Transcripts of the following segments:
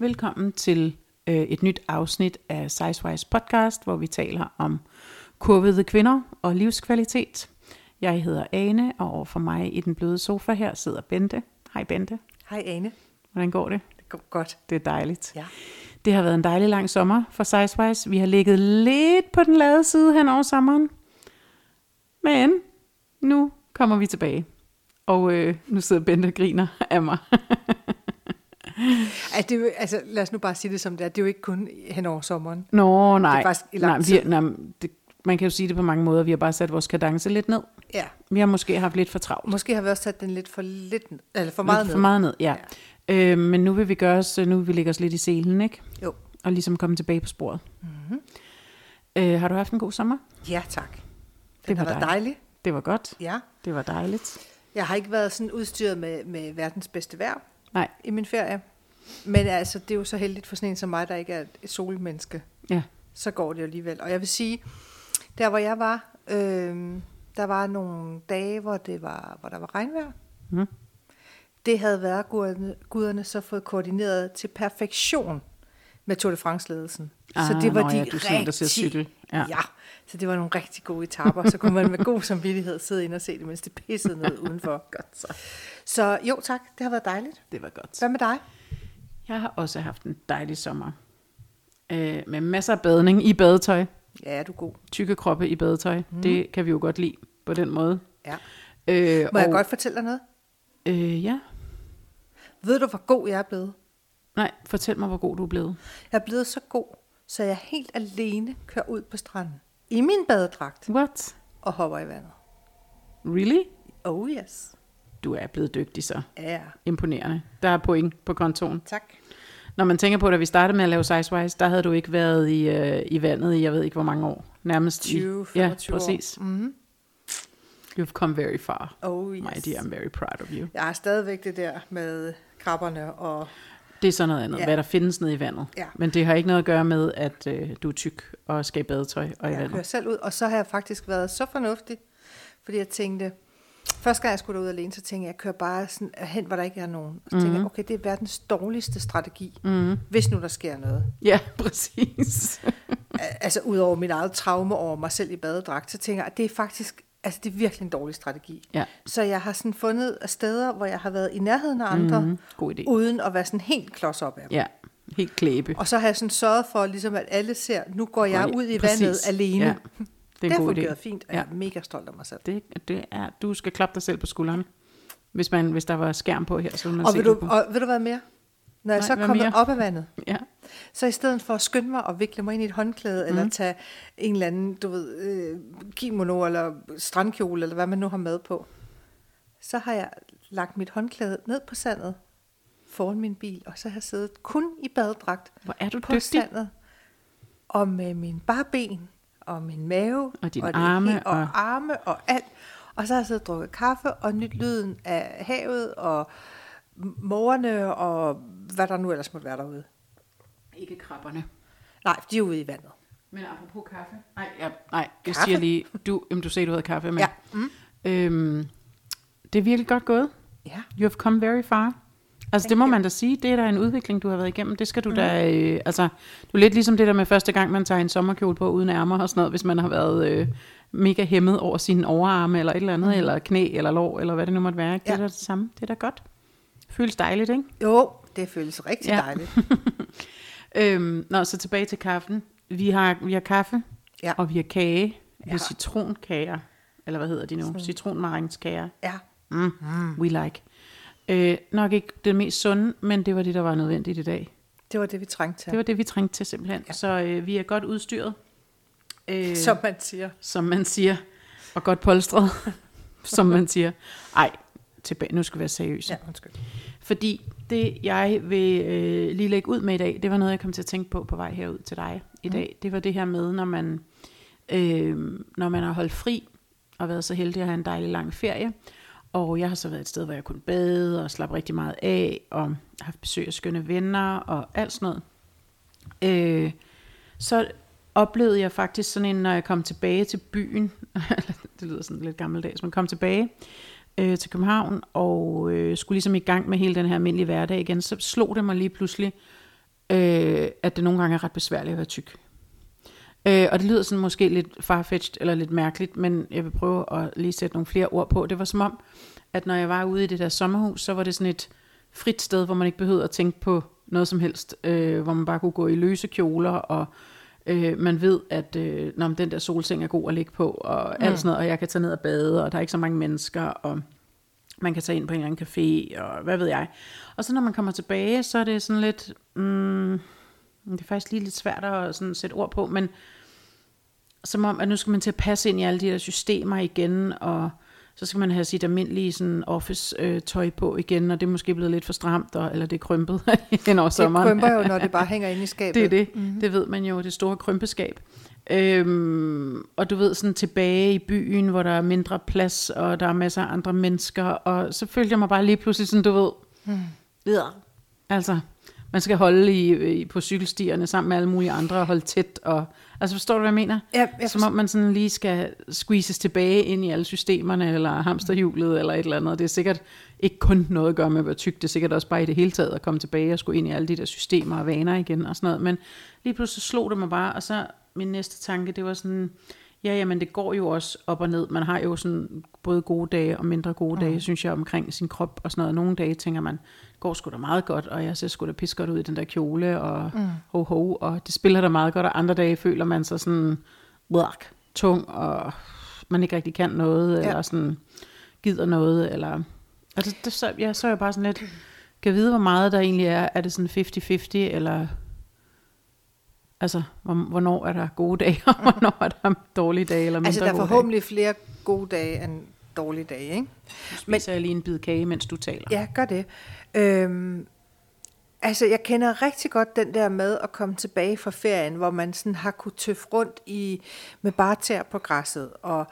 velkommen til øh, et nyt afsnit af Sizewise podcast, hvor vi taler om kurvede kvinder og livskvalitet. Jeg hedder Ane, og overfor mig i den bløde sofa her sidder Bente. Hej Bente. Hej Ane. Hvordan går det? Det går godt. Det er dejligt. Ja. Det har været en dejlig lang sommer for Sizewise. Vi har ligget lidt på den lade side hen over sommeren. Men nu kommer vi tilbage. Og øh, nu sidder Bente og griner af mig. Det er jo, altså, lad os nu bare sige det som det er. Det er jo ikke kun hen over sommeren. Nå, nej. Det er faktisk i lang nej, vi, nej det, man kan jo sige det på mange måder. Vi har bare sat vores kadence lidt ned. Ja. Vi har måske haft lidt for travlt. Måske har vi også sat den lidt for, lidt, eller for meget lidt ned. for meget ned, ja. ja. Øh, men nu vil vi gøre os, nu vil vi lægge os lidt i selen, ikke? Jo. Og ligesom komme tilbage på sporet. Mm-hmm. Øh, har du haft en god sommer? Ja, tak. Det Den var har været dejligt. dejlig. Det var godt. Ja. Det var dejligt. Jeg har ikke været sådan udstyret med, med verdens bedste vejr Nej, i min ferie. Men altså, det er jo så heldigt for sådan en som mig, der ikke er et solmenneske. ja. så går det alligevel. Og jeg vil sige, der hvor jeg var, øh, der var nogle dage, hvor, det var, hvor der var regnvejr. Mm. Det havde været guderne, guderne så fået koordineret til perfektion med Tour de France-ledelsen. så Ah, det var nå de ja, du en, der cykel. Ja. Ja. så det var nogle rigtig gode etapper. Så kunne man med god samvittighed sidde ind og se det, mens det pissede ned udenfor. Godt så. Så jo tak, det har været dejligt. Det var godt. Hvad med dig? Jeg har også haft en dejlig sommer. Øh, med masser af badning i badetøj. Ja, er du god. Tykke kroppe i badetøj. Mm. Det kan vi jo godt lide på den måde. Ja. Øh, Må jeg og- godt fortælle dig noget? Øh, ja. Ved du, hvor god jeg er blevet? Nej, fortæl mig, hvor god du er blevet. Jeg er blevet så god, så jeg helt alene kører ud på stranden. I min badedragt What? og hopper i vandet. Really? Oh yes. Du er blevet dygtig så. Ja, Imponerende. Der er point på kontoen. tak. Når man tænker på, at da vi startede med at lave Sizewise, der havde du ikke været i, øh, i vandet i, jeg ved ikke hvor mange år. Nærmest 20, i, ja, 25 år. præcis. Mm-hmm. You've come very far. Oh yes. My dear, I'm very proud of you. Jeg har stadigvæk det der med krabberne og... Det er sådan noget andet, Ja. hvad der findes nede i vandet. Ja. Men det har ikke noget at gøre med, at øh, du er tyk og skal i badetøj og i Jeg kører vandet. selv ud, og så har jeg faktisk været så fornuftig, fordi jeg tænkte, første gang jeg skulle derud alene, så tænkte jeg, jeg kører bare sådan hen, hvor der ikke er nogen. Og så tænkte jeg, okay, det er verdens dårligste strategi, Mm. hvis nu der sker noget. Ja, præcis. Al- altså ud over mit eget traume over mig selv i badedragt, så tænker jeg, at det er faktisk, altså det er virkelig en dårlig strategi. ja, Så jeg har sådan fundet steder, hvor jeg har været i nærheden af andre, mm. god idé. uden at være sådan helt klods op af dem. Ja, helt klæbe. Og så har jeg sådan sørget for, ligesom at alle ser, nu går jeg ud i præcis. vandet alene. Ja, det det er god fungeret idé. fint, og Ja. jeg er mega stolt af mig selv. Det, det er, du skal klappe dig selv på skulderen. Hvis, man, hvis der var skærm på her, så ville man Og se vil, du, det og vil du hvad mere? Når jeg Nej, så kommer mere? op af vandet, Ja. så i stedet for at skynde mig og vikle mig ind i et håndklæde, mm. eller tage en eller anden, du ved, øh, kimono eller strandkjole, eller hvad man nu har med på, så har jeg lagt mit håndklæde ned på sandet foran min bil, og så har jeg siddet kun i badedragt Hvor er du på dygtig. sandet, og med min bare ben, og min mave, Og dine det arme, og, og- arme og alt. Og så har jeg siddet og drukket kaffe, og nyt lyden af havet, og mågerne, og hvad der nu ellers måtte være derude. Ikke krabberne. Nej, de er ude i vandet. Men apropos kaffe. Nej, ja, nej jeg Kaffe? siger lige, du, jamen, du sagde, du havde kaffe med. Ja. Mm. Øhm, det er virkelig godt gået. Ja. You have come very far. Altså det må man da sige, det er da en udvikling, du har været igennem. Det skal du mm. da, øh, altså, du er lidt ligesom det der med første gang, man tager en sommerkjole på uden ærmer og sådan noget, hvis man har været øh, mega hæmmet over sine overarme eller et eller andet, mm. eller knæ eller lår, eller hvad det nu måtte være. Det er da det samme. Det er da godt. Føles dejligt, ikke? Jo, det føles rigtig Ja. dejligt. Øhm, nå, så tilbage til kaffen. Vi har, vi har kaffe, Ja. og vi har kage. Vi har Ja. citronkager, eller hvad hedder de nu? Citronmaringskager. Ja. Mm. Mm. We like. Øh, nok ikke det mest sunde, men det var det, der var nødvendigt i dag. Det var det, vi trængte til. Det var det, vi trængte til simpelthen. Ja. Så øh, vi er godt udstyret, øh, Som man siger. som man siger, og godt polstret, som man siger. Ej, tilbage, nu skal vi være seriøse. Ja, undskyld. Fordi det, jeg vil øh, lige lægge ud med i dag, det var noget, jeg kom til at tænke på på vej herud til dig i Mm. dag. Det var det her med, når man, øh, når man har holdt fri, og været så heldig at have en dejlig lang ferie, og jeg har så været et sted, hvor jeg kunne bade og slappe rigtig meget af, og haft besøg af skønne venner og alt sådan noget. Øh, så oplevede jeg faktisk sådan en, når jeg kom tilbage til byen, det lyder sådan lidt gammeldags, men kom tilbage øh, til København, og øh, skulle ligesom i gang med hele den her almindelige hverdag igen, så slog det mig lige pludselig, øh, at det nogle gange er ret besværligt at være tyk. Øh, og det lyder sådan måske lidt farfetched eller lidt mærkeligt, men jeg vil prøve at lige sætte nogle flere ord på. Det var som om, at når jeg var ude i det der sommerhus, så var det sådan et frit sted, hvor man ikke behøvede at tænke på noget som helst, øh, hvor man bare kunne gå i løse kjoler, og øh, man ved, at øh, når den der solseng er god at ligge på, og mm. alt sådan noget, og jeg kan tage ned og bade, og der er ikke så mange mennesker, og man kan tage ind på en eller anden café, og hvad ved jeg. Og så når man kommer tilbage, så er det sådan lidt, mm, det er faktisk lige lidt svært at sådan sætte ord på, men som om, at nu skal man til at passe ind i alle de der systemer igen, og så skal man have sit almindelige sådan office-tøj øh, på igen, og det er måske blevet lidt for stramt, og, eller det er krympet hen over sommeren. Det krymper jo, når det bare hænger inde i skabet. Det er det. Mm-hmm. Det ved man jo, det store krympeskab. Øhm, og du ved, sådan tilbage i byen, hvor der er mindre plads, og der er masser af andre mennesker, og så følte jeg mig bare lige pludselig sådan, du ved, mm. ja. altså, man skal holde i, i, på cykelstierne sammen med alle mulige andre og holde tæt. Og, altså forstår du, hvad jeg mener? Ja, jeg Som om man sådan lige skal squeezes tilbage ind i alle systemerne, eller hamsterhjulet, eller et eller andet. Det er sikkert ikke kun noget at gøre med at være tyk, det er sikkert også bare i det hele taget at komme tilbage og skulle ind i alle de der systemer og vaner igen og sådan noget. Men lige pludselig slog det mig bare, og så min næste tanke, det var sådan, ja, jamen det går jo også op og ned. Man har jo sådan både gode dage og mindre gode mm. dage, synes jeg, omkring sin krop og sådan noget. Nogle dage tænker man, går sgu da meget godt, og jeg ser sgu da pis godt ud i den der kjole, og mm. ho ho, og det spiller da meget godt, og andre dage føler man sig sådan, blak, tung, og man ikke rigtig kan noget, ja. eller sådan gider noget, eller... Altså, det, så, ja, så er jeg bare sådan lidt, kan vide, hvor meget der egentlig er, er det sådan 50-50, eller Altså, hvornår er der gode dage, og hvornår er der dårlige dage, eller mindre Altså, der er forhåbentlig dage. flere gode dage end dårlige dage, ikke? Nu spiser Men, jeg lige en bid kage, mens du taler. Ja, gør det. Øhm, altså, jeg kender rigtig godt den der med at komme tilbage fra ferien, hvor man sådan har kunne tøffe rundt i, med bare tær på græsset, og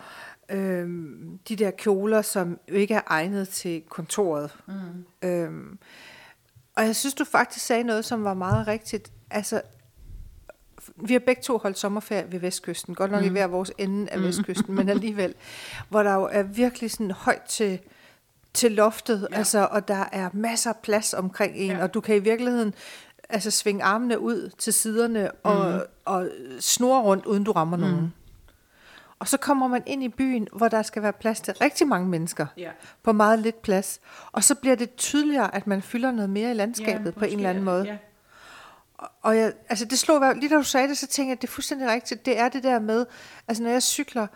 øhm, de der kjoler, som ikke er egnet til kontoret. Mm. Øhm, og jeg synes, du faktisk sagde noget, som var meget rigtigt. Altså, vi har begge to holdt sommerferie ved Vestkysten, godt nok mm. i hver vores ende af mm. Vestkysten, men alligevel, hvor der jo er virkelig sådan højt til, til loftet, ja. altså, og der er masser af plads omkring en, ja. og du kan i virkeligheden altså svinge armene ud til siderne og, mm. og snurre rundt, uden du rammer mm. nogen. Og så kommer man ind i byen, hvor der skal være plads til rigtig mange mennesker, ja. på meget lidt plads. Og så bliver det tydeligere, at man fylder noget mere i landskabet ja, på en eller anden måde. Ja og jeg, altså det slog lige da du sagde det, så tænkte jeg, at det er fuldstændig rigtigt. Det er det der med, altså når jeg cykler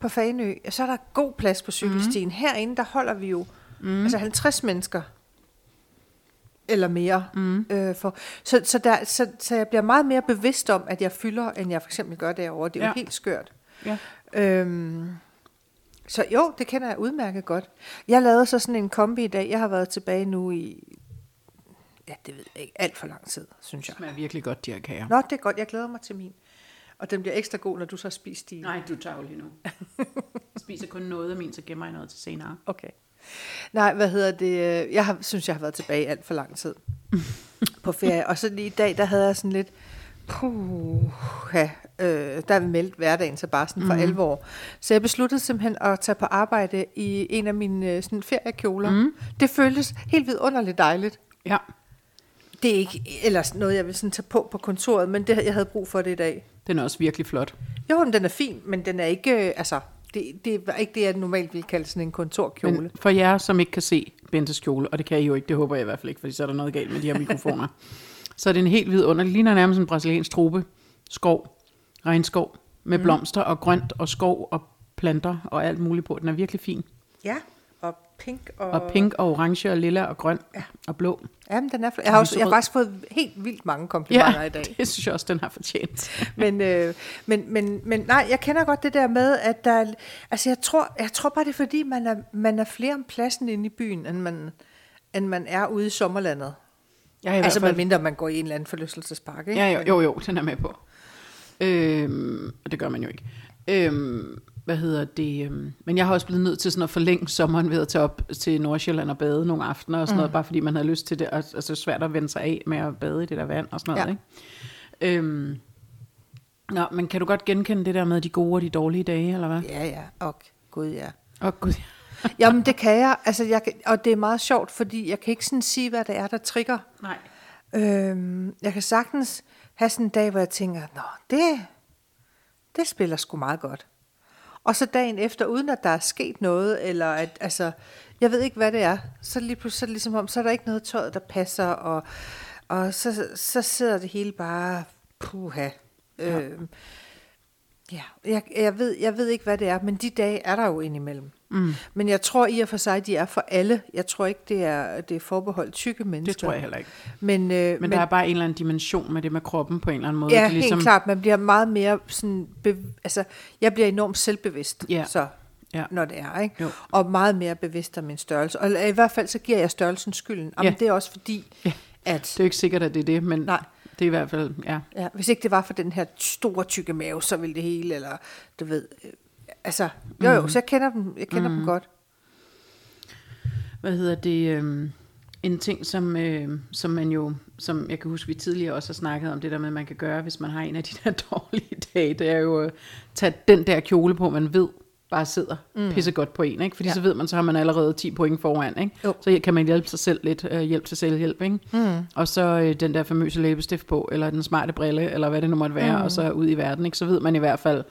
på Fanø, så er der god plads på cykelstien. Mm. Herinde, der holder vi jo mm. altså 50 mennesker eller mere. Mm. Øh, for, så, så, der, så, så jeg bliver meget mere bevidst om, at jeg fylder, end jeg for eksempel gør derovre. Det er ja. jo helt skørt. Ja. Øhm, så jo, det kender jeg udmærket godt. Jeg lavede så sådan en kombi i dag. Jeg har været tilbage nu i ja, det ved jeg ikke, alt for lang tid, synes jeg. Det smager virkelig godt, de her kager. Nå, det er godt. Jeg glæder mig til min. Og den bliver ekstra god, når du så har spist din. Nej, du tager jo lige nu. jeg spiser kun noget af min, så gemmer jeg noget til senere. Okay. Nej, hvad hedder det? Jeg har, synes, jeg har været tilbage alt for lang tid på ferie. Og så lige i dag, der havde jeg sådan lidt, puh, ja, øh, der er meldt hverdagen så bare sådan for mm. alvor. Så jeg besluttede simpelthen at tage på arbejde i en af mine øh, sådan feriekjoler. Mm. Det føltes helt vidunderligt dejligt. Ja. Det er ikke ellers noget, jeg vil sådan tage på på kontoret, men det, jeg havde brug for det i dag. Den er også virkelig flot. Jo, den er fin, men den er ikke, øh, altså, det, det er ikke det, jeg normalt vil kalde sådan en kontorkjole. Men for jer, som ikke kan se Bentes kjole, og det kan I jo ikke, det håber jeg i hvert fald ikke, fordi så er der noget galt med de her mikrofoner, så er det en helt vidunderlig, det ligner nærmest en brasiliansk trope, skov, regnskov, med mm. blomster og grønt og skov og planter og alt muligt på. Den er virkelig fin. Ja, pink og... Og pink og orange og lilla og grøn ja. og blå. Jamen, den er flot. Jeg har, også, jeg har faktisk fået helt vildt mange komplimenter ja, i dag. det synes jeg også, den har fortjent. men, øh, men, men, men nej, jeg kender godt det der med, at der... Altså, jeg tror, jeg tror bare, det er fordi, man er, man er flere om pladsen inde i byen, end man, end man er ude i sommerlandet. Ja, i altså, fald... mindre man går i en eller anden forlystelsespark, ikke? Ja, jo, jo, jo, den er med på. Øhm, det gør man jo ikke. Øhm, hvad hedder det, øhm, men jeg har også blevet nødt til sådan at forlænge sommeren ved at tage op til Nordsjælland og bade nogle aftener og sådan mm. noget, bare fordi man havde lyst til det, og det er svært at vende sig af med at bade i det der vand og sådan noget, ja. ikke? Øhm, Nå, men kan du godt genkende det der med de gode og de dårlige dage, eller hvad? Ja, ja, og gud ja. Og gud ja. Jamen det kan jeg, altså jeg kan, og det er meget sjovt, fordi jeg kan ikke sådan sige, hvad det er, der trigger. Nej. Øhm, jeg kan sagtens have sådan en dag, hvor jeg tænker, nå, det, det spiller sgu meget godt. Og så dagen efter, uden at der er sket noget, eller at, altså, jeg ved ikke, hvad det er, så lige pludselig så er det ligesom om, så er der ikke noget tøj, der passer, og, og så, så sidder det hele bare, puha. Ja. Øhm, ja, jeg, jeg, ved, jeg ved ikke, hvad det er, men de dage er der jo indimellem. Mm. Men jeg tror i og for sig, de er for alle. Jeg tror ikke, det er, det er forbeholdt tykke mennesker. Det tror jeg heller ikke. Men, øh, men, men der er bare en eller anden dimension med det med kroppen på en eller anden måde. Ja, det er ligesom... helt klart. Man bliver meget mere sådan... Bev... Altså, jeg bliver enormt selvbevidst, Ja. så, Ja. når det er, ikke? Jo. Og meget mere bevidst om min størrelse. Og i hvert fald, så giver jeg størrelsen skylden. Jamen, Ja. det er også fordi, Ja. at... Det er jo ikke sikkert, at det er det, men Nej. det er i hvert fald, ja. Ja, hvis ikke det var for den her store, tykke mave, så ville det hele, eller du ved... Altså, jo jo, så jeg kender dem, jeg kender mm. dem godt. Hvad hedder det? Øh, en ting, som, øh, som man jo, som jeg kan huske, vi tidligere også har snakket om, det der med, at man kan gøre, hvis man har en af de der dårlige dage, det er jo at tage den der kjole på, man ved bare sidder mm. pissegodt på en, ikke? Fordi ja. så ved man, så har man allerede 10 point foran, ikke? Jo. Så kan man hjælpe sig selv lidt, øh, hjælp til selvhjælp, ikke? Mm. Og så øh, den der famøse læbestift på, eller den smarte brille, eller hvad det nu måtte være, mm. og så ud i verden, ikke? Så ved man i hvert fald,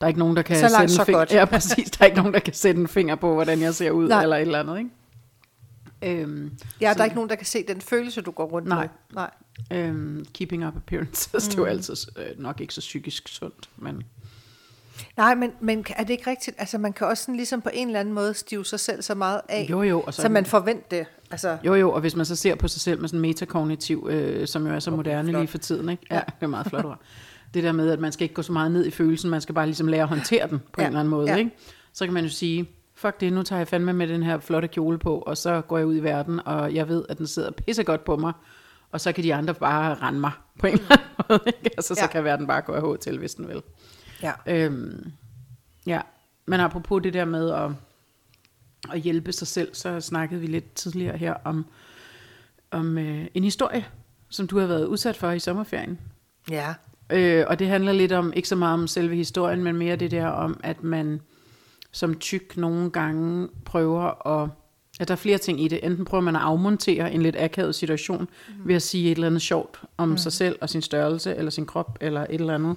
der er ikke nogen, der kan Så langt, sætte så en finger, godt. Ja, præcis. Der er ikke nogen, der kan sætte en finger på, hvordan jeg ser ud, Nej. eller et eller andet, ikke? Øhm, Ja, så- der er ikke nogen, der kan se den følelse, du går rundt Nej. med. Nej. Øhm, keeping up appearances, mm. det er jo altid øh, nok ikke så psykisk sundt, men Nej, men, men er det ikke rigtigt? Altså, man kan også sådan ligesom på en eller anden måde stive sig selv så meget af, jo jo, og så, så man forventer det. Altså, jo jo, og hvis man så ser på sig selv med sådan metakognitiv, øh, som jo er så moderne flot. lige for tiden, ikke? Ja, Ja. det er meget flot. Det der med, at man skal ikke gå så meget ned i følelsen, man skal bare ligesom lære at håndtere den på Ja, en eller anden måde, ja. ikke? Så kan man jo sige, fuck det, nu tager jeg fandme med den her flotte kjole på, og så går jeg ud i verden, og jeg ved, at den sidder pissegodt på mig, og så kan de andre bare rende mig på en eller anden måde, ikke? Altså, så Ja. kan verden bare gå af H til, hvis den vil. ja. Øhm, ja, men apropos det der med at, at hjælpe sig selv, så snakkede vi lidt tidligere her om, om øh, en historie, som du har været udsat for i sommerferien. ja. Øh, og det handler lidt om, ikke så meget om selve historien, men mere det der om, at man som tyk nogle gange prøver at... At der er flere ting i det. Enten prøver man at afmontere en lidt akavet situation mm. ved at sige et eller andet sjovt om mm. sig selv og sin størrelse, eller sin krop, eller et eller andet.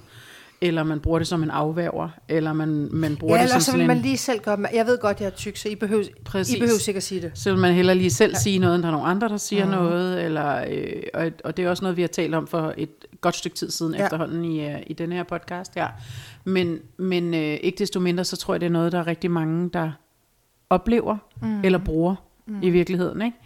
Eller man bruger det som en afværger, eller man, man bruger Ja, det som så sådan vil man en... lige selv gøre Jeg ved godt, jeg er tyk, så I behøver, Præcis. I behøver ikke at sige det. Så vil man hellere lige selv sige noget, end der er nogen andre, der siger mm. noget. Eller, øh, og, og det er også noget, vi har talt om for et godt stykke tid siden Ja. ja. efterhånden i, øh, i den her podcast her. Men, men øh, ikke desto mindre, så tror jeg, det er noget, der er rigtig mange, der oplever mm. eller bruger mm. i virkeligheden. Ikke?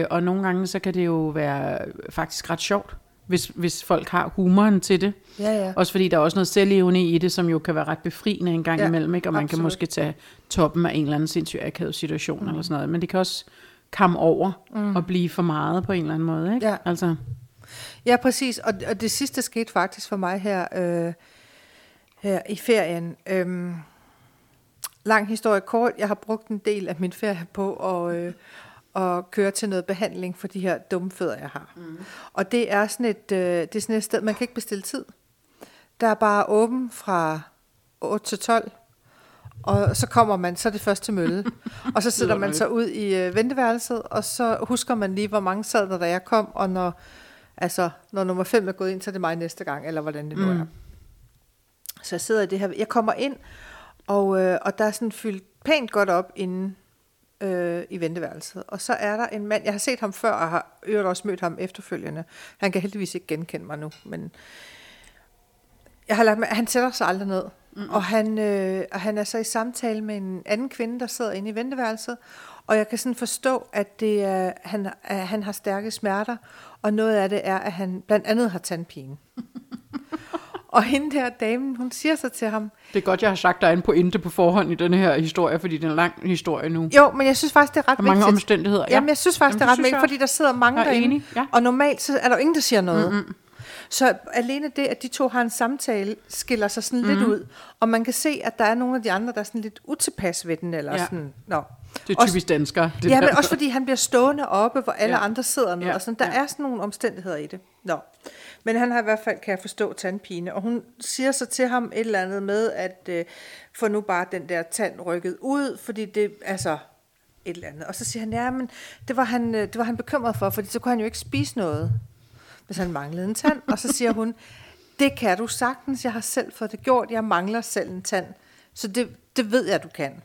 Øh, og nogle gange, så kan det jo være faktisk ret sjovt, hvis, hvis folk har humoren til det. Ja, ja. Også fordi der er også noget selvevne i det, som jo kan være ret befriende en gang Ja, imellem, ikke? og man absolut. kan måske tage toppen af en eller anden sindssygt akavet situation mm. eller sådan noget. Men det kan også komme over mm. og blive for meget på en eller anden måde. Ikke? Ja. Altså, Ja, præcis. Og, og det sidste skete faktisk for mig her, øh, her i ferien. Øhm, lang historie kort. Jeg har brugt en del af min ferie på at, øh, at køre til noget behandling for de her dumme fødder, jeg har. Mm. Og det er, sådan et, øh, det er sådan et sted, man kan ikke bestille tid. Der er bare åben fra 8 til 12. Og så kommer man, så er det først til mølle. og så sidder man så ud i øh, venteværelset, og så husker man lige, hvor mange sad der, da jeg kom, og når, altså, når nummer 5 er gået ind, så er det mig næste gang, eller hvordan det nu Mm. er. Så jeg sidder i det her, jeg kommer ind, og, øh, og der er sådan fyldt pænt godt op inde øh, i venteværelset. Og så er der en mand, jeg har set ham før, og har øvrigt også mødt ham efterfølgende. Han kan heldigvis ikke genkende mig nu, men jeg har lagt med, han sætter sig aldrig ned. Mm. Og, han, øh, og han er så i samtale med en anden kvinde, der sidder inde i venteværelset. Og jeg kan sådan forstå, at, det er, han, at han har stærke smerter, og noget af det er, at han blandt andet har tandpine. og hende der damen, hun siger så til ham, det er godt, jeg har sagt, der er en pointe på forhånd i den her historie, fordi det er en lang historie nu. jo, men jeg synes faktisk, det er ret Der er mange vigtigt. omstændigheder. Jamen, jeg synes faktisk, Jamen, det er ret vigtigt, jeg fordi der sidder mange Jeg er derinde. enig, ja. Og normalt så er der ingen, der siger noget. Mm-hmm. Så alene det, at de to har en samtale, skiller sig sådan mm-hmm. lidt ud. Og man kan se, at der er nogle af de andre, der er sådan lidt utilpas ved den. Eller Ja. sådan, nå. Det er typisk danskere. Det ja, der. men også fordi han bliver stående oppe, hvor alle ja. Ja. andre sidder ned. Ja. Ja, Og sådan. Der ja. er sådan nogle omstændigheder i det. Nå. Men han har i hvert fald, kan jeg forstå, tandpine. Og hun siger så til ham et eller andet med, at øh, få nu bare den der tand rykket ud, fordi det, altså, et eller andet. Og så siger han, ja, men det var han, øh, det var han bekymret for, fordi så kunne han jo ikke spise noget. hvis han manglede en tand. Og så siger hun, det kan du sagtens, jeg har selv fået det gjort, jeg mangler selv en tand. Så det, det ved jeg, du kan.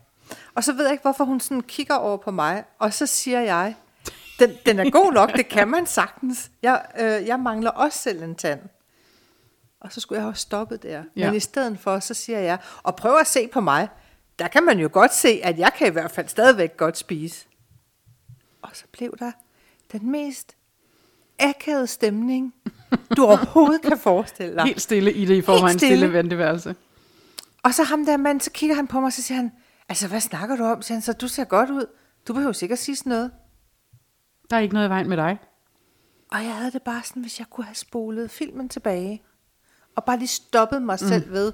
Og så ved jeg ikke, hvorfor hun sådan kigger over på mig, og så siger jeg, den, den er god nok, det kan man sagtens. Jeg, øh, jeg mangler også selv en tand. Og så skulle jeg have stoppet der. Ja. Men i stedet for, så siger jeg, og prøv at se på mig, der kan man jo godt se, at jeg kan i hvert fald stadigvæk godt spise. Og så blev der den mest akavede stemning, du overhovedet kan forestille dig. Helt stille i det i forvejen Helt stille. stille venteværelse. Og så ham der mand, så kigger han på mig, og så siger han, altså hvad snakker du om? Så han, så du ser godt ud. Du behøver sikkert sige sådan noget. Der er ikke noget i vejen med dig. Og jeg havde det bare sådan, hvis jeg kunne have spolet filmen tilbage, og bare lige stoppet mig mm. selv ved,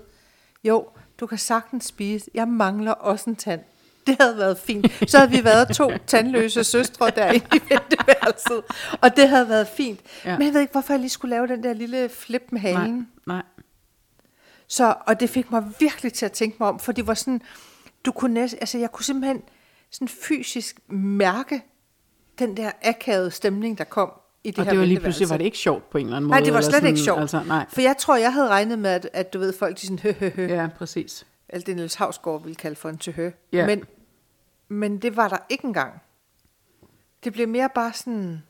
jo, du kan sagtens spise, jeg mangler også en tand. Det havde været fint. Så havde vi været to tandløse søstre derinde i venteværelset, og det havde været fint. Ja. Men jeg ved ikke, hvorfor jeg lige skulle lave den der lille flip med halen. Nej, nej. Så, og det fik mig virkelig til at tænke mig om, for det var sådan, du kunne næsten, altså jeg kunne simpelthen sådan fysisk mærke den der akavede stemning, der kom i det Og her det var lige pludselig, var det ikke sjovt på en eller anden måde? Nej, det var slet ikke sådan, sjovt. Altså, nej. For jeg tror, jeg havde regnet med, at, at du ved, folk de sådan, hø, hø, hø. Ja, præcis. Alt det Niels Havsgaard ville kalde for en tøhø. Ja. Men, men det var der ikke engang. Det blev mere bare sådan...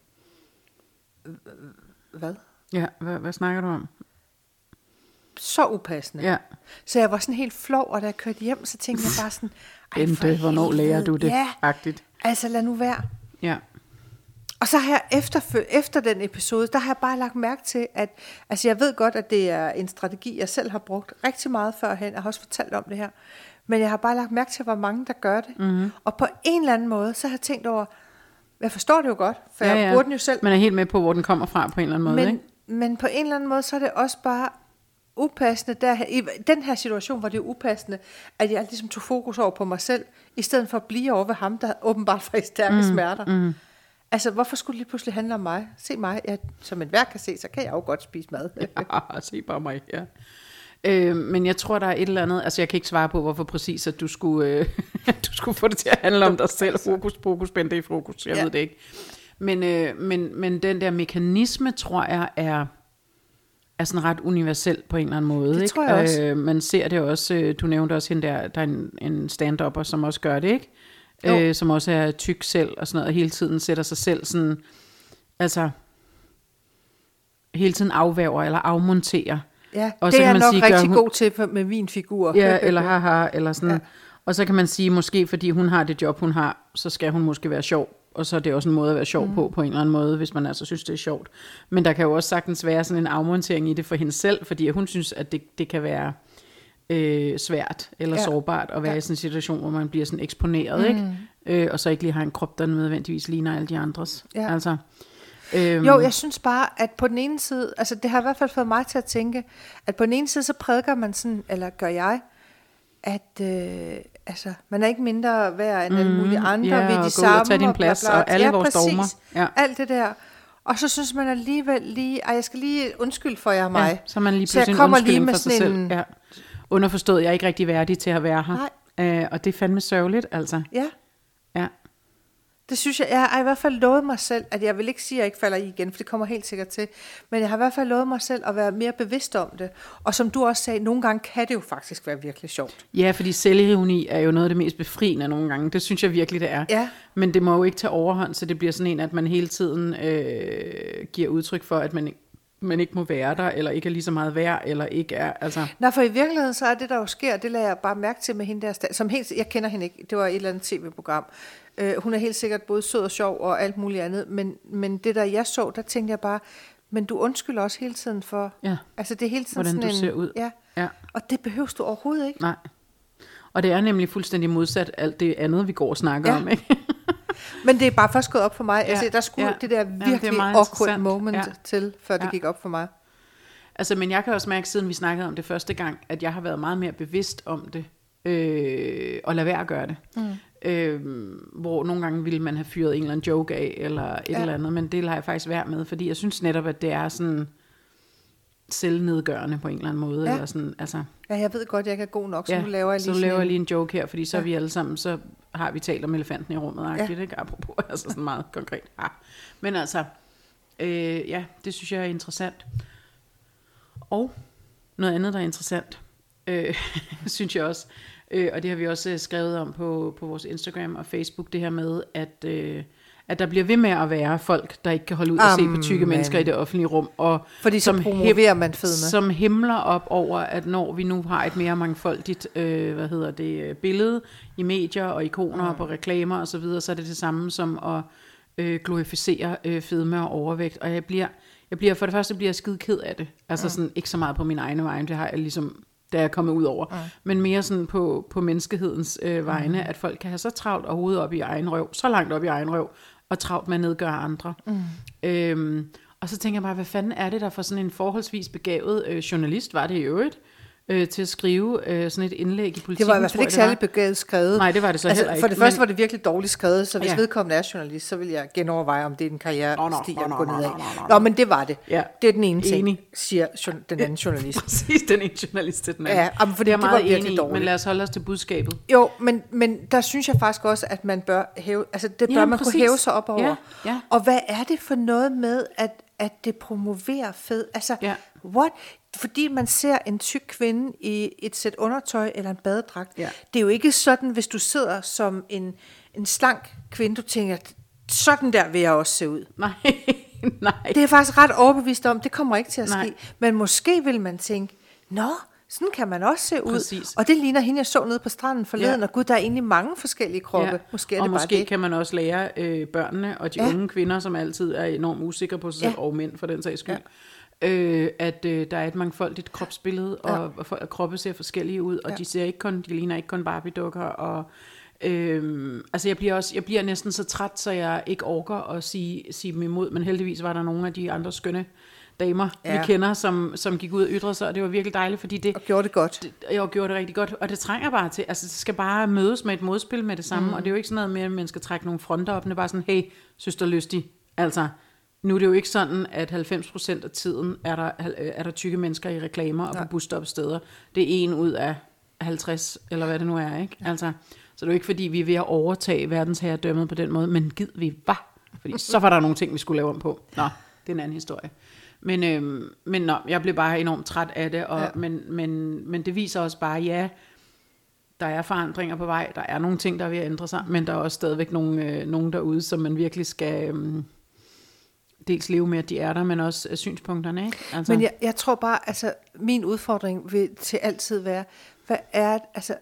Hvad? Ja, hvad, hvad snakker du om? Så upassende. Ja. Så jeg var sådan helt flov, og da jeg kørte hjem, så tænkte jeg bare sådan... "Ej, for Bente, hvornår helvede." lærer du det? Ja, Agtigt. altså lad nu være. Ja. Og så har jeg efter, efter den episode, der har jeg bare lagt mærke til, at altså jeg ved godt, at det er en strategi, jeg selv har brugt rigtig meget førhen. Jeg har også fortalt om det her. Men jeg har bare lagt mærke til, hvor mange der gør det. Mhm. Mm-hmm. Og på en eller anden måde, så har jeg tænkt over, jeg forstår det jo godt, for ja, jeg bruger den jo selv. Man er helt med på, hvor den kommer fra på en eller anden måde, Men, ikke? men på en eller anden måde, så er det også bare upassende, der, i den her situation, hvor det er upassende, at jeg ligesom tog fokus over på mig selv, i stedet for at blive over ved ham, der åbenbart var i stærke mm, smerter. Mm. Altså, hvorfor skulle det lige pludselig handle om mig? Se mig, jeg, som en hver kan se, så kan jeg jo godt spise mad. Ja, se bare mig, ja. Øh, men jeg tror, der er et eller andet, altså jeg kan ikke svare på, hvorfor præcis, at du skulle, øh, du skulle få det til at handle om dig selv. Fokus, fokus, bente i fokus, jeg ja. Ja. ved det ikke. Men, øh, men, men den der mekanisme, tror jeg, er, er sådan ret universel på en eller anden måde. Det ikke? tror jeg også. Øh, man ser det også, øh, du nævnte også hende der, der er en, en stand-upper, som også gør det, ikke? Jo. Øh, som også er tyk selv og sådan noget, og hele tiden sætter sig selv sådan, altså, hele tiden afværger eller afmonterer. Ja, Og det så er kan jeg man nok sige, rigtig hun- god til for, med min figur. Ja, eller haha, eller sådan. Ja. Og så kan man sige, måske fordi hun har det job, hun har, så skal hun måske være sjov. Og så er det også en måde at være sjov mm. på, på en eller anden måde, hvis man altså synes, det er sjovt. Men der kan jo også sagtens være sådan en afmontering i det for hende selv, fordi hun synes, at det, det kan være øh, svært eller ja. Sårbart at være ja. I sådan en situation, hvor man bliver sådan eksponeret, mm. ikke? Øh, og så ikke lige har en krop, der nødvendigvis ligner alle de andres. Ja. Altså, øhm, Jo, jeg synes bare, at på den ene side, altså det har i hvert fald fået mig til at tænke, at på den ene side, så prædiker man sådan, eller gør jeg, at øh, altså, man er ikke mindre værd end alle mulige andre. Mm, ja, vi er og de og samme. tage din bla, plads, bla. og alle ja, vores præcis. dogmer. Ja. Alt det der. Og så synes man alligevel lige, ej, jeg skal lige undskylde for jer mig. Ja, så man lige Så jeg kommer lige med for sig sådan selv. en- Ja. Underforstået, jeg er ikke rigtig værdig til at være her. Nej. Øh, og det er fandme sørgeligt, altså. Ja, Ja. det synes jeg, jeg har i hvert fald lovet mig selv, at jeg vil ikke sige, at jeg ikke falder i igen, for det kommer helt sikkert til. Men jeg har i hvert fald lovet mig selv at være mere bevidst om det. Og som du også sagde, nogle gange kan det jo faktisk være virkelig sjovt. ja, fordi selvironi er jo noget af det mest befriende nogle gange. Det synes jeg virkelig, det er. Ja. Men det må jo ikke tage overhånd, så det bliver sådan en, at man hele tiden øh, giver udtryk for, at man, ikke- man ikke må være der, eller ikke er lige så meget værd, eller ikke er, altså... Nå, for i virkeligheden, så er det, der jo sker, det lader jeg bare mærke til med hende der, som helt, jeg kender hende ikke, det var et eller andet tv-program. Øh, hun er helt sikkert både sød og sjov og alt muligt andet, men, men det der jeg så, der tænkte jeg bare, men du undskylder også hele tiden for, Ja. altså det er hele tiden Hvordan sådan du en, ser ud. Ja, Ja. og det behøver du overhovedet ikke. Nej. Og det er nemlig fuldstændig modsat alt det andet, vi går og snakker Ja. om, ikke? Men det er bare først gået op for mig. Ja. Altså, der skulle ja. det der Jamen, er virkelig meget awkward moment Ja. til, før det Ja. gik op for mig. Altså, men jeg kan også mærke, siden vi snakkede om det første gang, at jeg har været meget mere bevidst om det, øh, og lade være at gøre det. Mm. Øh, hvor nogle gange ville man have fyret en eller anden joke af, eller et ja. Eller andet, men det lader jeg faktisk være med, fordi jeg synes netop, at det er sådan selvnedgørende på en eller anden måde, Ja. eller sådan, altså, Ja, jeg ved godt, jeg ikke er god nok, så ja, nu laver jeg lige så laver jeg lige en joke her, fordi så er Ja. vi alle sammen, så har vi talt om elefanten i rummet, ja. ikke? Apropos, altså sådan meget konkret. Ja. Men altså, Øh, ja, det synes jeg er interessant. Og noget andet, der er interessant, øh, synes jeg også, øh, og det har vi også øh, skrevet om på, på vores Instagram og Facebook, det her med, at, øh, at der bliver ved med at være folk, der ikke kan holde ud og se på tykke mennesker i det offentlige rum, og Fordi så promoverer man fedme. som himler op over, at når vi nu har et mere mangfoldigt øh, hvad hedder det, øh, billede i medier og ikoner mm. og på reklamer og så videre, så er det det samme som at øh, glorificere øh, fedme og overvægt. Og jeg bliver, jeg bliver, for det første bliver jeg skide ked af det. Altså mm. sådan, ikke så meget på min egne vegne, det har jeg ligesom, da jeg er kommet ud over. Mm. Men mere sådan på, på menneskehedens øh, vegne, mm. at folk kan have så travlt og hovedet op i egen røv, så langt op i egen røv, og travlt med at nedgøre andre. Mm. Øhm, og så tænker jeg bare, hvad fanden er det der for sådan en forholdsvis begavet øh, journalist, var det i øvrigt, øh, til at skrive øh, sådan et indlæg i politikken. Det var i hvert fald ikke særlig begavet skrevet. Nej, det var det så heller For ikke, det første men- var det virkelig dårligt skrevet, så hvis Ja. vedkommende er journalist, så vil jeg genoverveje, om det er en karriere nå, stiger nå, at nå, gå nå, nedad. nå, men det var det. Ja. Det er den ene ting, Enig. siger den anden journalist. Præcis, den ene journalist til den anden. Ja, jamen, fordi det er det var meget virkelig enig i, dårligt. men lad os holde os til budskabet. Jo, men, men der synes jeg faktisk også, at man bør hæve, altså det bør Ja, man præcis. kunne hæve sig op over. Ja, ja. Og hvad er det for noget med, at, at det promoverer fed? Altså, Ja. what? Fordi man ser en tyk kvinde i et sæt undertøj eller en badedragt. Ja. Det er jo ikke sådan, hvis du sidder som en, en slank kvinde, du tænker, sådan der vil jeg også se ud. Nej, nej. Det er jeg faktisk ret overbevist om, det kommer ikke til at ske. Nej. Men måske vil man tænke, nå, sådan kan man også se ud. Præcis. Og det ligner hende, jeg så nede på stranden forleden, Ja. og gud, der er egentlig mange forskellige kroppe. Måske er og det bare måske det. kan man også lære øh, børnene og de Ja. ja. unge kvinder, som altid er enormt usikre på sig selv, Ja. og mænd for den sags skyld, ja. øh, at øh, der er et mangfoldigt kropsbillede, Ja. og, og, og kroppe ser forskellige ud, og Ja. de ser ikke kun, de ligner ikke kun Barbie-dukker, og Øhm, altså jeg bliver også jeg bliver næsten så træt, så jeg ikke orker at sige, sige dem imod, men heldigvis var der nogle af de andre skønne damer, ja. Ja. vi kender, som, som gik ud og ytrede sig, og det var virkelig dejligt, fordi det, Og gjorde det godt. jeg har gjort det rigtig godt, og det trænger bare til. Altså, det skal bare mødes med et modspil med det samme, mm. og det er jo ikke sådan noget med, at man skal trække nogle fronter op. Det er bare sådan, hey, søster lystig. Altså, nu er det jo ikke sådan, at 90% af tiden er der, er der tykke mennesker i reklamer og på busstopsteder. Det er en ud af 50, eller hvad det nu er, ikke? Altså, så det er jo ikke, fordi vi er ved at overtage verdensherredømmet på den måde, men gid vi var. Fordi så var der nogle ting, vi skulle lave om på. Nå, det er en anden historie. Men, øhm, men nå, jeg blev bare enormt træt af det, og, Ja. men, men, men det viser også bare, ja, der er forandringer på vej, der er nogle ting, der er ved at ændre sig, men der er også stadigvæk nogle, øh, nogen derude, som man virkelig skal øhm, dels leve med, at de er der, men også øh, synspunkterne, ikke? Altså, Men jeg, jeg tror bare, altså min udfordring vil til altid være, hvad er, altså,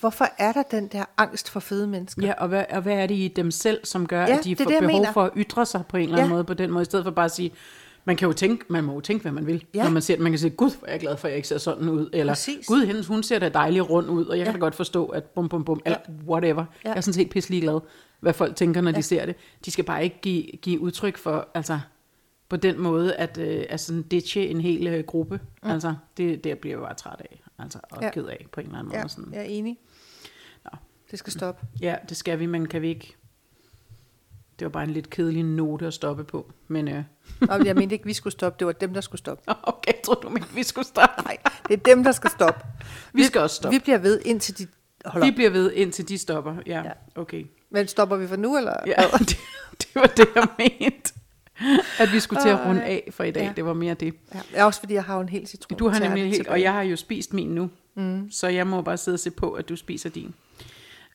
hvorfor er der den der angst for fede mennesker? Ja, og hvad, og hvad er det i dem selv, som gør, Ja, at de får behov mener. for at ytre sig på en eller anden Ja. måde, på den måde, i stedet for bare at sige, man kan jo tænke, man må jo tænke, hvad man vil. Ja. Når man ser det, man kan sige, gud, hvor er jeg glad for, at jeg ikke ser sådan ud. Eller, Præcis. gud, hendes, hun ser da dejlig rund ud, og jeg ja. kan da godt forstå, at bum, bum, bum, eller whatever. Ja. Jeg er sådan set pisselig glad, hvad folk tænker, når ja. De ser det. De skal bare ikke give, give udtryk for, altså, på den måde, at, øh, at sådan ditche en hel øh, gruppe. Mm. Altså, det, det bliver jeg bare træt af, altså, og. Ja. ked af på en eller anden måde. Ja, Sådan. jeg er enig. Nå. Det skal stoppe. Ja, det skal vi, men kan vi ikke... Det var bare en lidt kedelig note at stoppe på. Men øh, men jeg mente ikke, vi skulle stoppe. Det var dem, der skulle stoppe. okay, jeg tror du mente, vi skulle stoppe. Nej, det er dem, der skal stoppe. Vi skal også stoppe. Vi bliver ved, indtil de holder Vi op. bliver ved, indtil de stopper. Ja, Ja. okay. Men stopper vi for nu, eller? Ja, det, det var det, jeg mente. At vi skulle til at runde af for i dag. Ja. Det var mere det. Ja. Også fordi jeg har jo en hel citron. Du har nemlig helt, tilbage. og jeg har jo spist min nu. Mm. Så jeg må bare sidde og se på, at du spiser din.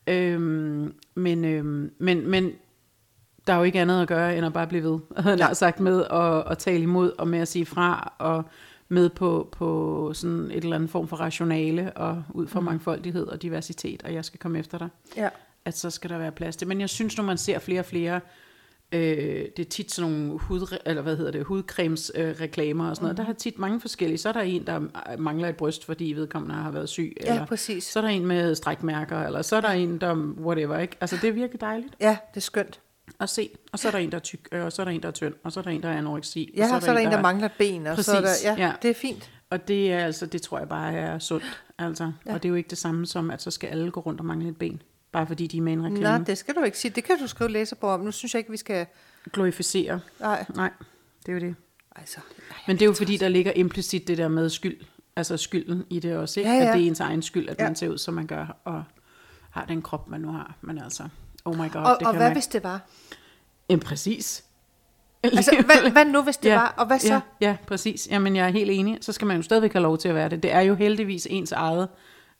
Øhm, men, øhm, men, men der er jo ikke andet at gøre, end at bare blive ved, havde jeg Ja. sagt, med at, at tale imod, og med at sige fra, og med på, på sådan et eller andet form for rationale, og ud fra mm. mangfoldighed og diversitet, og jeg skal komme efter dig, Ja. at så skal der være plads til. Men jeg synes, når man ser flere og flere, øh, det er tit sådan nogle hud, eller hvad hedder det, hudcremes øh, reklamer og sådan noget, der er tit mange forskellige. Så er der en, der mangler et bryst, fordi vedkommende har været syg, Ja, eller præcis. så er der en med strækmærker, eller så er der en, der whatever, ikke? Altså, det er virkelig dejligt Ja, det er skønt. At se. Og så er der en, der er tyk, øh, og så er der en, der er tynd, og så er der en, der er anoreksi. Ja, og så er der en, der mangler et ben, og så er der, Præcis, ja, ja. det er fint. Og det er altså, det tror jeg bare er sundt. Altså. Ja. Og det er jo ikke det samme som, at så skal alle gå rundt og mangle et ben. Bare fordi de er med en reklame. Nej, det skal du ikke sige. Det kan du skrive læserbog om. Nu synes jeg ikke, vi skal... Glorificere. Nej, Nej, det er jo det. altså... Men det er jo fordi, der ligger implicit det der med skyld. Altså skylden i det også, ikke? Ja, ja. At det er ens egen skyld, at Ja. man ser ud, som man gør, og har den krop, man nu har. Men altså, oh my god, Og, det og kan hvad man... hvis det var? Jamen, præcis. Altså, hvad, hvad nu, hvis det var? Og hvad så? Ja, ja, præcis. Jamen, jeg er helt enig. Så skal man jo stadigvæk have lov til at være det. Det er jo heldigvis ens eget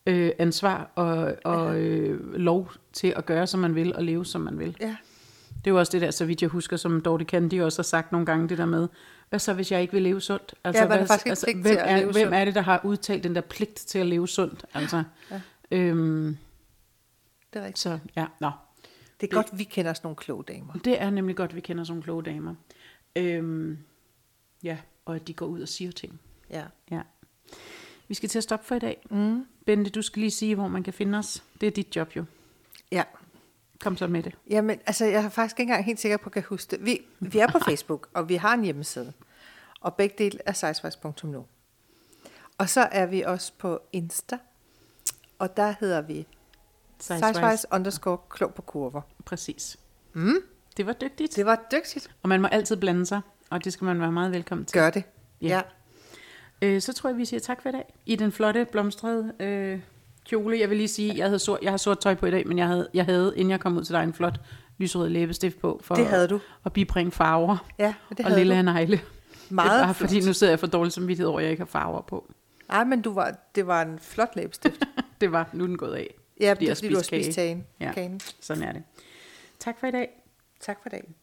øh, ansvar og, og øh, lov til at gøre, som man vil, og leve, som man vil. Ja. Det er jo også det der, så vidt jeg husker, som Dorte Candy også har sagt nogle gange, det der med, hvad så hvis jeg ikke vil leve sundt? Altså, Ja, hvad, faktisk altså, hvem, er, hvem sundt. er det, der har udtalt den der pligt til at leve sundt? Altså, Ja. øhm, Det er rigtigt. så ja, nå. Det er godt, vi kender sådan nogle kloge damer. Det er nemlig godt, vi kender sådan nogle kloge damer. Øhm, ja, og at de går ud og siger ting. Ja. Ja. Vi skal til at stoppe for i dag. Mm. Bente, du skal lige sige, hvor man kan finde os. Det er dit job jo. Ja. Kom så med det. Jamen, altså, jeg er faktisk ikke engang helt sikker på, at jeg kan huske det. Vi, vi er på Facebook, og vi har en hjemmeside. Og begge dele er sizewise.nu. Og så er vi også på Insta. Og der hedder vi sizewise underscore klog på kurver. Præcis. Mm. Det var dygtigt. Det var dygtigt. Og man må altid blande sig, og det skal man være meget velkommen til. Gør det. Ja. Ja. Øh, så tror jeg, vi siger tak for i dag. I den flotte, blomstrede øh, kjole. Jeg vil lige sige, jeg, havde sort, jeg har sort tøj på i dag, men jeg havde, jeg havde, inden jeg kom ud til dig, en flot lyserød læbestift på. For Det havde du. At bibringe farver. Ja, det og havde lille du. negle. Meget det er bare, flot. fordi nu sidder jeg for dårlig samvittighed over, at jeg ikke har farver på. Ej, men du var, det var en flot læbestift. Det var, nu er den gået af. Ja, Fordi det er fordi, du har spist kage. kagen. Ja. Sådan er det. Tak for i dag. Tak for dagen.